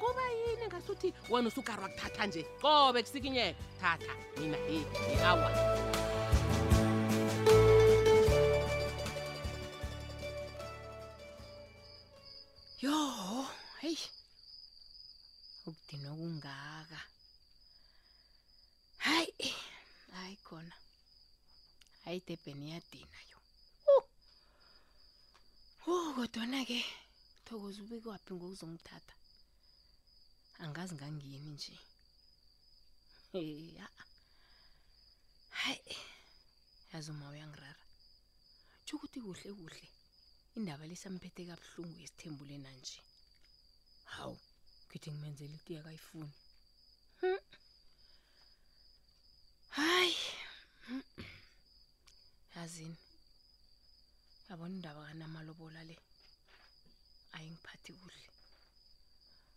kuba yini ngasuthi wena usukarwa kuthatha nje qobe kusikinyeka thatha mina i-awa yo heyi ukudinwa kungaka hayi eh, hayi khona hayi idebhen iyadina yo wo kodwana-ke thokoza ubikwaphi ngokuzongithatha angazi ngangiyini nje ya hayi yazi uma uyangirara tsho ukuthi kuhle kuhle indaba lisamphethe kabuhlungu yesithembulena nje hawu khithi ngimenzela iti yakayifuni hmm. hayi hmm. yazini yabona indaba kanamalobola le ayingiphathi kuhle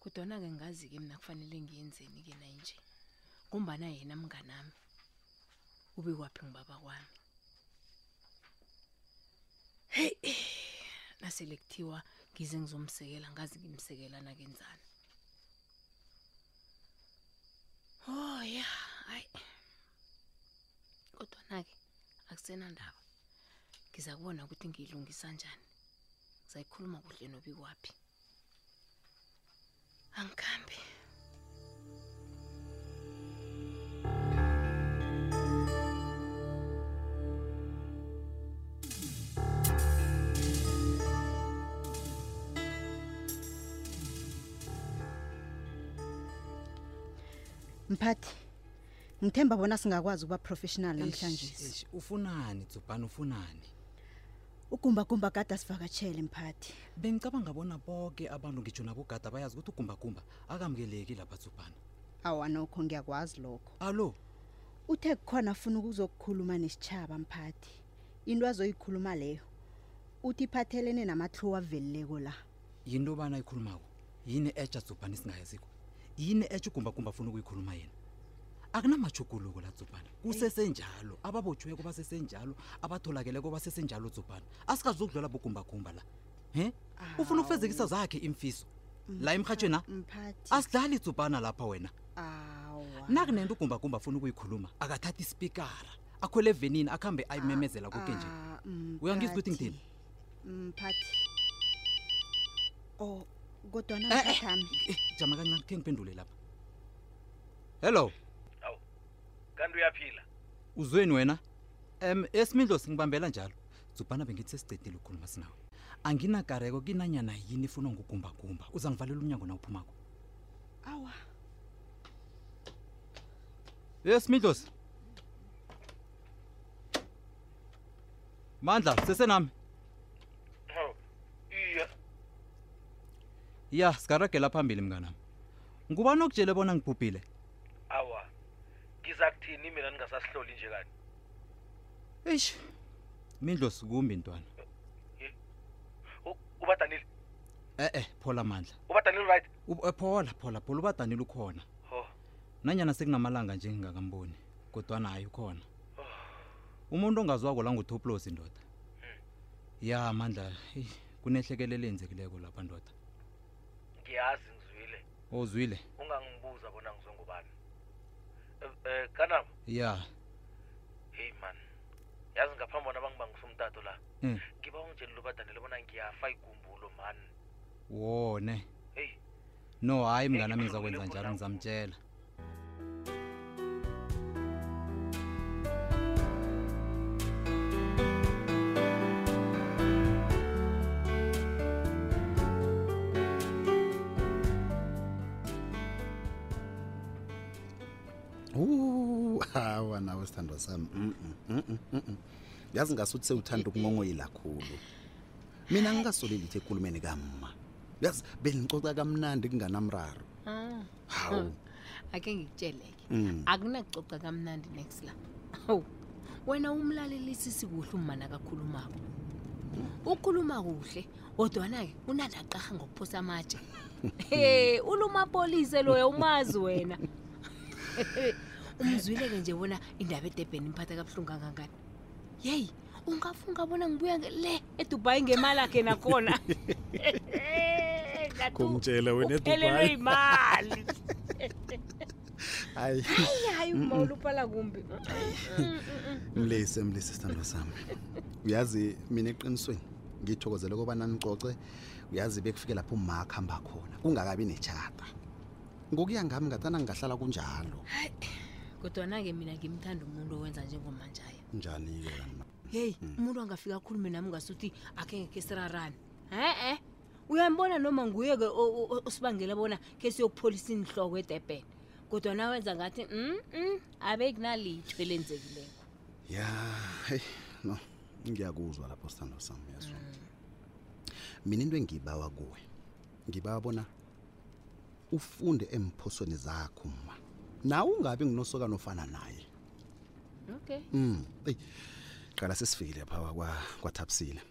kodwana-ke ngazi-ke mina kufanele ngiyenzeni-ke naye nje ngombana yena mnganami ubekwaphi ngibaba kwami heyi nasele kuthiwa ngize ngizomsekela ngazi ngimsekela nakenzani oh ya hayi kodwana-ke akusenandaba ngiza kubona ukuthi ngiyilungisa njani ngizayikhuluma kuhle nobikwaphi mphathi ngithemba bona singakwazi ukuba professional namhlanje Eish, eish, ufunani dzubhani ufunani ugumbagumba gade asivakatshele mphathi bengicabanga bona boke abantu ngitsho nabogada bayazi ukuthi ugumbagumba akamukeleki lapha tsubhana awa nokho ngiyakwazi lokho alo uthe kukhona afuna ukuzokukhuluma nesitshaba mphathi into azoyikhuluma leyo uthi iphathelene namatlhuwa avelileko la yinto obana ayikhulumako yini etsha dzubhana esingayaziko yini etsha ugumbakumba afuna ukuyikhuluma yena akunamajuguluko la dzubhana kusesenjalo ababotshweko basesenjalo abatholakeleko basesenjalo dzubhana asikazokudlwela bogumbagumba la he ufuna ukufezekisa zakhe imfiso la emrhatshweni na mphathi asidlali dzubhana lapha wena awa nakunento ugumbagumba afuna ukuyikhuluma akathathi ispikara akhwele evenini akuhambe ayimemezela koke nje Ah, uyangizwa ukuthi mphathi. ngithini mphathi oh kodwana Eh, eh. mphathami Eh, jama kancane khe ngiphendule lapha hello kanti uyaphila uzweni wena um esimindlo singibambela njalo dzubhana bengithi sesiqedile ukukhuluma sinawe anginakareko kinanyana yini ifuna ngugumbagumba uza ngivalela umnyango na uphumako awa esimindlosi mandla sesenami hawu iya ya sikaragela phambili mnganami ngubani okutshele bona ngibhubhile awa ngiza kuthini mina ningasasihloli nje kani eish mindlo sikumbi ntwana U- ubadanile e-e phola mandla ubadanile right U- eh, phola phola phola ubadanile ukhona ho nanyana sekunamalanga nje ngingakamboni kodwana hayi ukhona umuntu ongazwako la ngutoplosi ndoda ya mandla eyi, kunehlekelele eyenzekileko lapha ndoda ngiyazi ngizwile ozwile ungangibuza bona ngizwe ngubani Eh, eh, kanabo ya heyi man yazi ngaphambi bona bangibangisa umtato la Mm. ngiba ungitshele lobadanele bona ngiyafa igumbulo man wone heyi no hayi mnganami ngizakwenza njalo ngizamtshela hawa nawe sithandwa sami mm, mm, mm, yazi ngasuthi sewuthanda ukungongoyila khulu mina ngingasoleli ithi ekulumeni kamma yazi bengicoca kamnandi kunganamraro ah. hawu ake ngikutsheleke Mm. akunakucoca kamnandi next la hawu wena umlalelisi sikuhle umana kakhulumako ukhuluma kuhle kodwana-ke unanaqarha ngokuphosa amatshe he ulumapolise loya umazi wena umzwile-ke nje bona indaba edebheni imphatha kabuhlungu kangangani yeyi ungafunga bona ngibuya nge- le edubayi ngemali akhe nakhona Ngathi Kumtshela wena uphelelwe eDubai. yimali Hayi. hayi hayi Mm-mm. umawula uphala kumbi mlise mlise sithandwa sami uyazi mina eqinisweni ngithokozele kobana nicoce uyazi bekufike lapho umaka hamba khona kungakabi netshata ngokuya ngami ngathana ngingahlala kunjalo kodwana-ke mina ngimthanda umuntu owenza njengomanjaya njani-ke kanima heyi hmm. umuntu angafika akhulume nami ngasuthi akhe ngekhe sirarane e-e uyambona noma nguye-ke osibangela bona khe siyokupholisa inihloko edebhene kodwa na wenza ngathi mm, mm abe kunalitho elenzekileko ya heyi no ngiyakuzwa lapho sithando sami yaswa mm. mina into engiyibawa kuwe ngibawa bona ufunde eemphosweni zakho ma nawe ungabi nginosokana ofana naye okay mm eyi qala sesifikile pha kwa- kwathabisile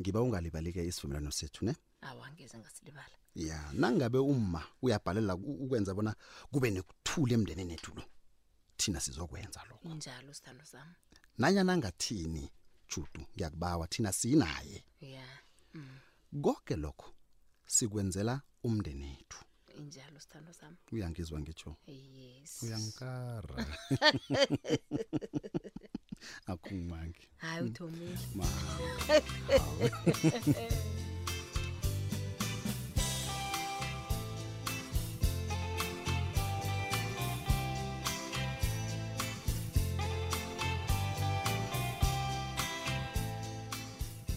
ngiba ungalibalike isivumelwano sethu ne awa ngeze ngasilibala ya nangabe umma uyabhalela u- ukwenza bona kube nekuthula emndenini ethu lo thina sizokwenza lokho kunjalo sithando sami nanyana ngathini judu ngiyakubawa thina sinaye yeah mm. konke lokho sikwenzela umndeni wethu injalo sithando sami uyangizwa ngitsho yes uyangikara akumangi hayi uthomile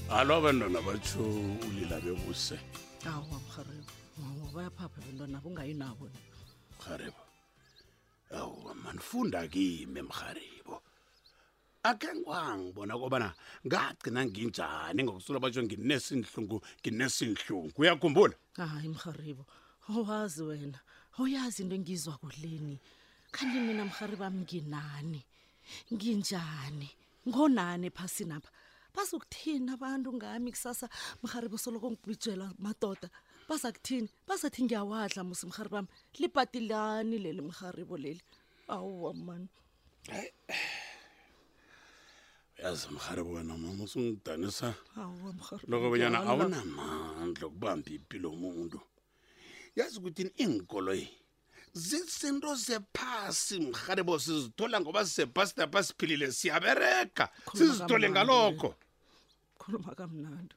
alo abantwana batsho ulila bekuse awu wamrhareba mawa bayaphapha abantwana bungayi nabo mrharebo awu manifunda kimi mrharibo akhe ngwangibona kobana ngagcina nginjani ngokusula batsho nginesinhlungu nginesinhlungu uyakhumbula hayi mharibo owazi wena oyazi into engizwa kudleni kanti mina mharibo ami nginani nginjani ngonani ephasini apha bazokuthini abantu ngami kusasa mharibo soloko ngibhijela madoda bazakuthini bazathi ngiyawadla musi mharibo ami lipatilani leli mharibo leli awa mani hayi uyazi mrharibo wena mama usungidanisa awa mrharibo loko bonyana ngiyala. awunamandla okubamba impilo omuntu yazi ukuthi iinkoloyi zizinto zephasi mrharibo sizithola ngoba sisephasi napha siphilile siyaberega Khuluma sizithole kamnandi ngalokho khuluma kamnandi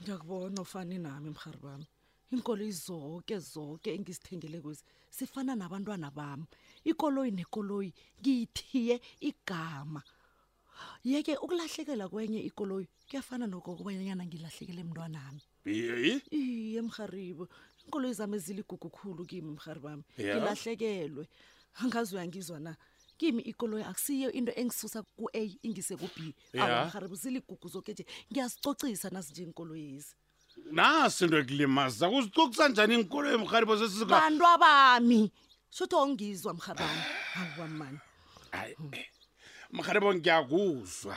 ngiyakubona ufani nami mhari bami iinkoloyi zoke zoke engizithengele kwezi sifana nabantwana bami ikoloyi nekoloyi ngiyithiye igama yeke ukulahlekela kwenye ikoloyi kuyafana nokokubanyana ngilahlekele mntwanami Yeyi. iye mharibo inkoloyi zami eziligugu khulu kimi mhari bami Ya. ngilahlekelwe angazi uyangizwa na kimi ikoloyi akusiyo into engisusa ku-a ingise ku-b Ya. awa mharibo ziligugu zoke nje ngiyazicocisa nazinjengikoloyezi Nasi into ekulimaza kuzicocisa njani inkolo yemharibo sesika. bantu abami shotho ongizwa mhari bami awa mani Hayi. Mharibo ngiyakuzwa.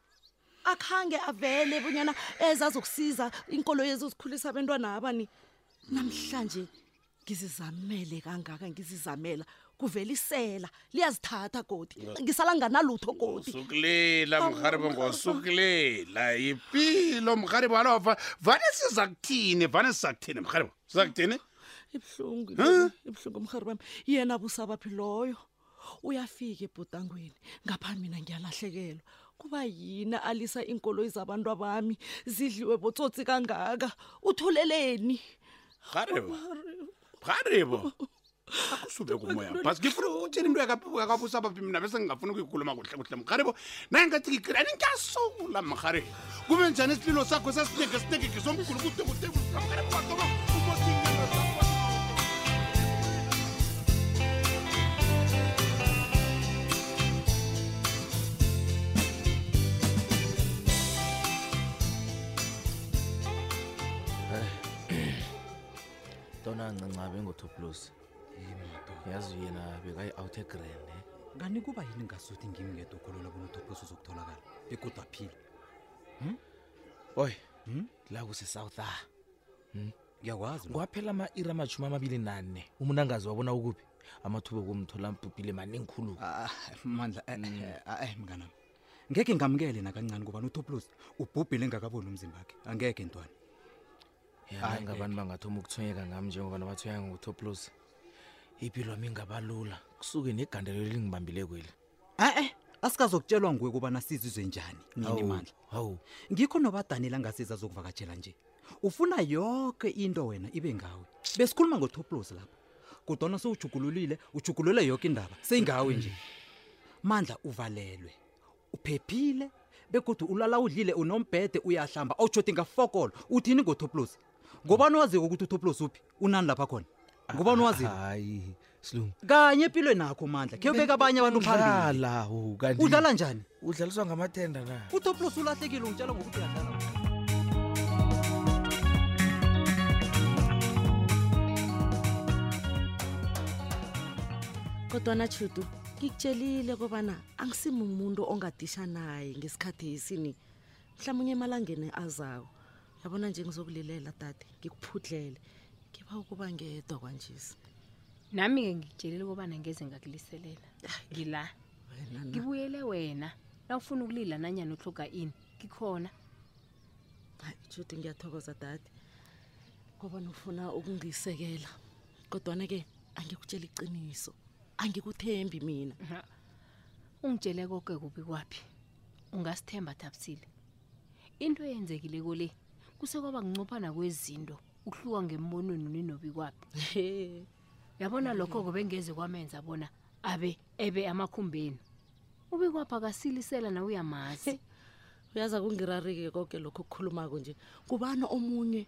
akhange avele bonyana ezazokusiza inkolo yezozikhulisa abantwana abani namhlanje ngizizamele kangaka ngizizamela kuvela isela liyazithatha godi ngisala nganalutho godi sukulela mharibo ngosukulela yipilo mharibo alova vane siza kuthini vane siza kuthini mharibo siza kuthini ibuhlungu ibuhlungu mhari bami yena busabaphi loyo uyafika ebhudangweni ngapha mina ngiyalahlekelwa kuba yini alisa iinkoloyi zabantu abami zidliwe botsotsi kangaka uthuleleni garebo garebo akusube kumoya bhasi ngifuna ukutshela into yakabusa baphi mina bese ngingafuna ukuyikhuluma kuhle kuhle mgarebo naye ngathi ngigirani ngiyasola mgarebo kube njani isililo sakho sasinenge sinenge ngisomkhulu kude kude kudeaaaatoma Dona ncancabe ngotoplosi. yazi yena bekayi out egrand ne ngani kuba yini ngasuthi ngimi ngedokolola bona utopos uzokutholakala begodwa phila boy Hmm? la kusesouth a ngiyakwazi lo. kwaphela ama-iri amashumi amabili nane umuntu angazi wabona ukuphi amathuba okumthola mbhubhile maningi khulu Ah, mandla eh, eh, ah, eh, mnganami ngeke ngamukele nakancane kubani utoplos ubhubhile engakaboni umzimba wakhe angeke ntwana yala ngabantu bangathoma ukuthonyeka ngami njengoba nabathonyeka ngokutoplos ipilo wami ingabalula kusuke negandelo elingibambilekweli e-e asikazokutshelwa nguwe kubana sizizwe njani nini mandla hawu ngikho nobadanile angasiza azokuvakatshela nje ufuna yoke into wena ibe ngawe besikhuluma ngotoplos lapha kodwana sewujugululile ujugulule yoke indaba seyingawe nje mandla uvalelwe uphephile begodu ulala udlile unombhede uyahlamba awutshoti ngafokolo uthini ngotoplosi ngobani waziko ukuthi utoplosi uphi unani lapha khona ngobani waziko hayi silungu kanye empilweni nakho mandla khe ubeka abanye abantu phambili udlala njani udlaliswa ngamathenda na utoplosi ulahlekile ungitshela ngokuthi uyadlala kodwana tshudu ngikutshelile kobana angisimumuntu ongadisha naye ngesikhathi yesini mhlawumbe emalangeni azawo yabona nje ngizokulilela dade ngikuphudlele ngiba ukuba ngedwa kwanjesi nami-ke ngikutshelile ukubana ngeze ngakuliselela ngila ngibuyele wena na ufuna ukulila nanyani uhloga ini ngikhona judi ngiyathokoza dade ngoba nifuna ukungisekela kodwana-ke angikutshela iqiniso angikuthembi mina ungitshele koke kubi kwaphi ungasithemba thabisile into eyenzekileko le kusekwaba kuncophana kwezinto ukuhluka ngembonweni ninobi kwaphi yabona lokho kobe ngeze kwamenza bona abe ebe amakhumbeni ubikwaphi akasilisela na uyamazi uyaza kungirarike koke lokho okukhulumako nje kubani omunye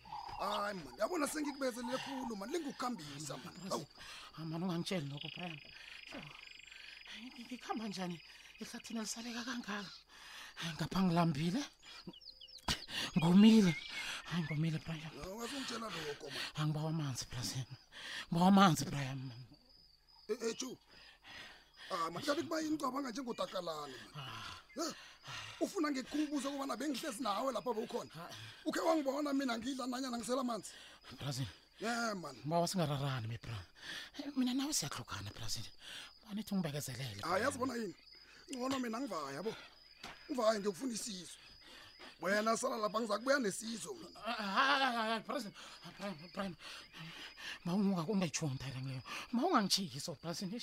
hayi mani yabona sengikubezelele khulu mani lingukuhambisa mani awu Ah, mani ungangitsheli lokho brian Sho, ngi- ngikuhamba njani ehlathini elisaleka kangaka ngapha ngilambile ngomile hayi ngomile brian ungazungitshela lokho mani angibawa amanzi brasin ngibawa amanzi brian mani Eh, eh, Chu. Ah, makathi kuba yini cabanga njengotakalana. Eh, Ufuna ngikubuza ukubana bengihlezi nawe lapha bewukhona. Ukhe wangibona mina ngidla nanyana ngisela amanzi. Brazil. Yeah man. Bawa singararani me bra. Eh, Mina nawe siyahlukana Brazil. Manithi ungibekezelele. Hayi yazi bona yini. Ngcono mina ngivaya yabo. uvaye ngiyokufuna isizo wena sala lapha ngiza kubuya nesizo mina mawungakungayijondela ngileyo mawungangijiki so brasini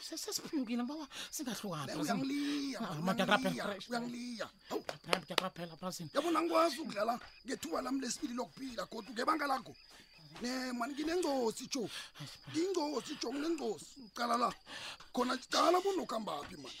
sesiphunyukile ngibawa singahlukaniuyangiliya ngiyakurabhela brasini yabona ngikwazi ukudlala ngethuba lami lesibili lokuphila kodwa ngebanga lakho ne mani nginengozi jo ngingozi jo nginengozi cala la khona cala kunokuhambaphi mani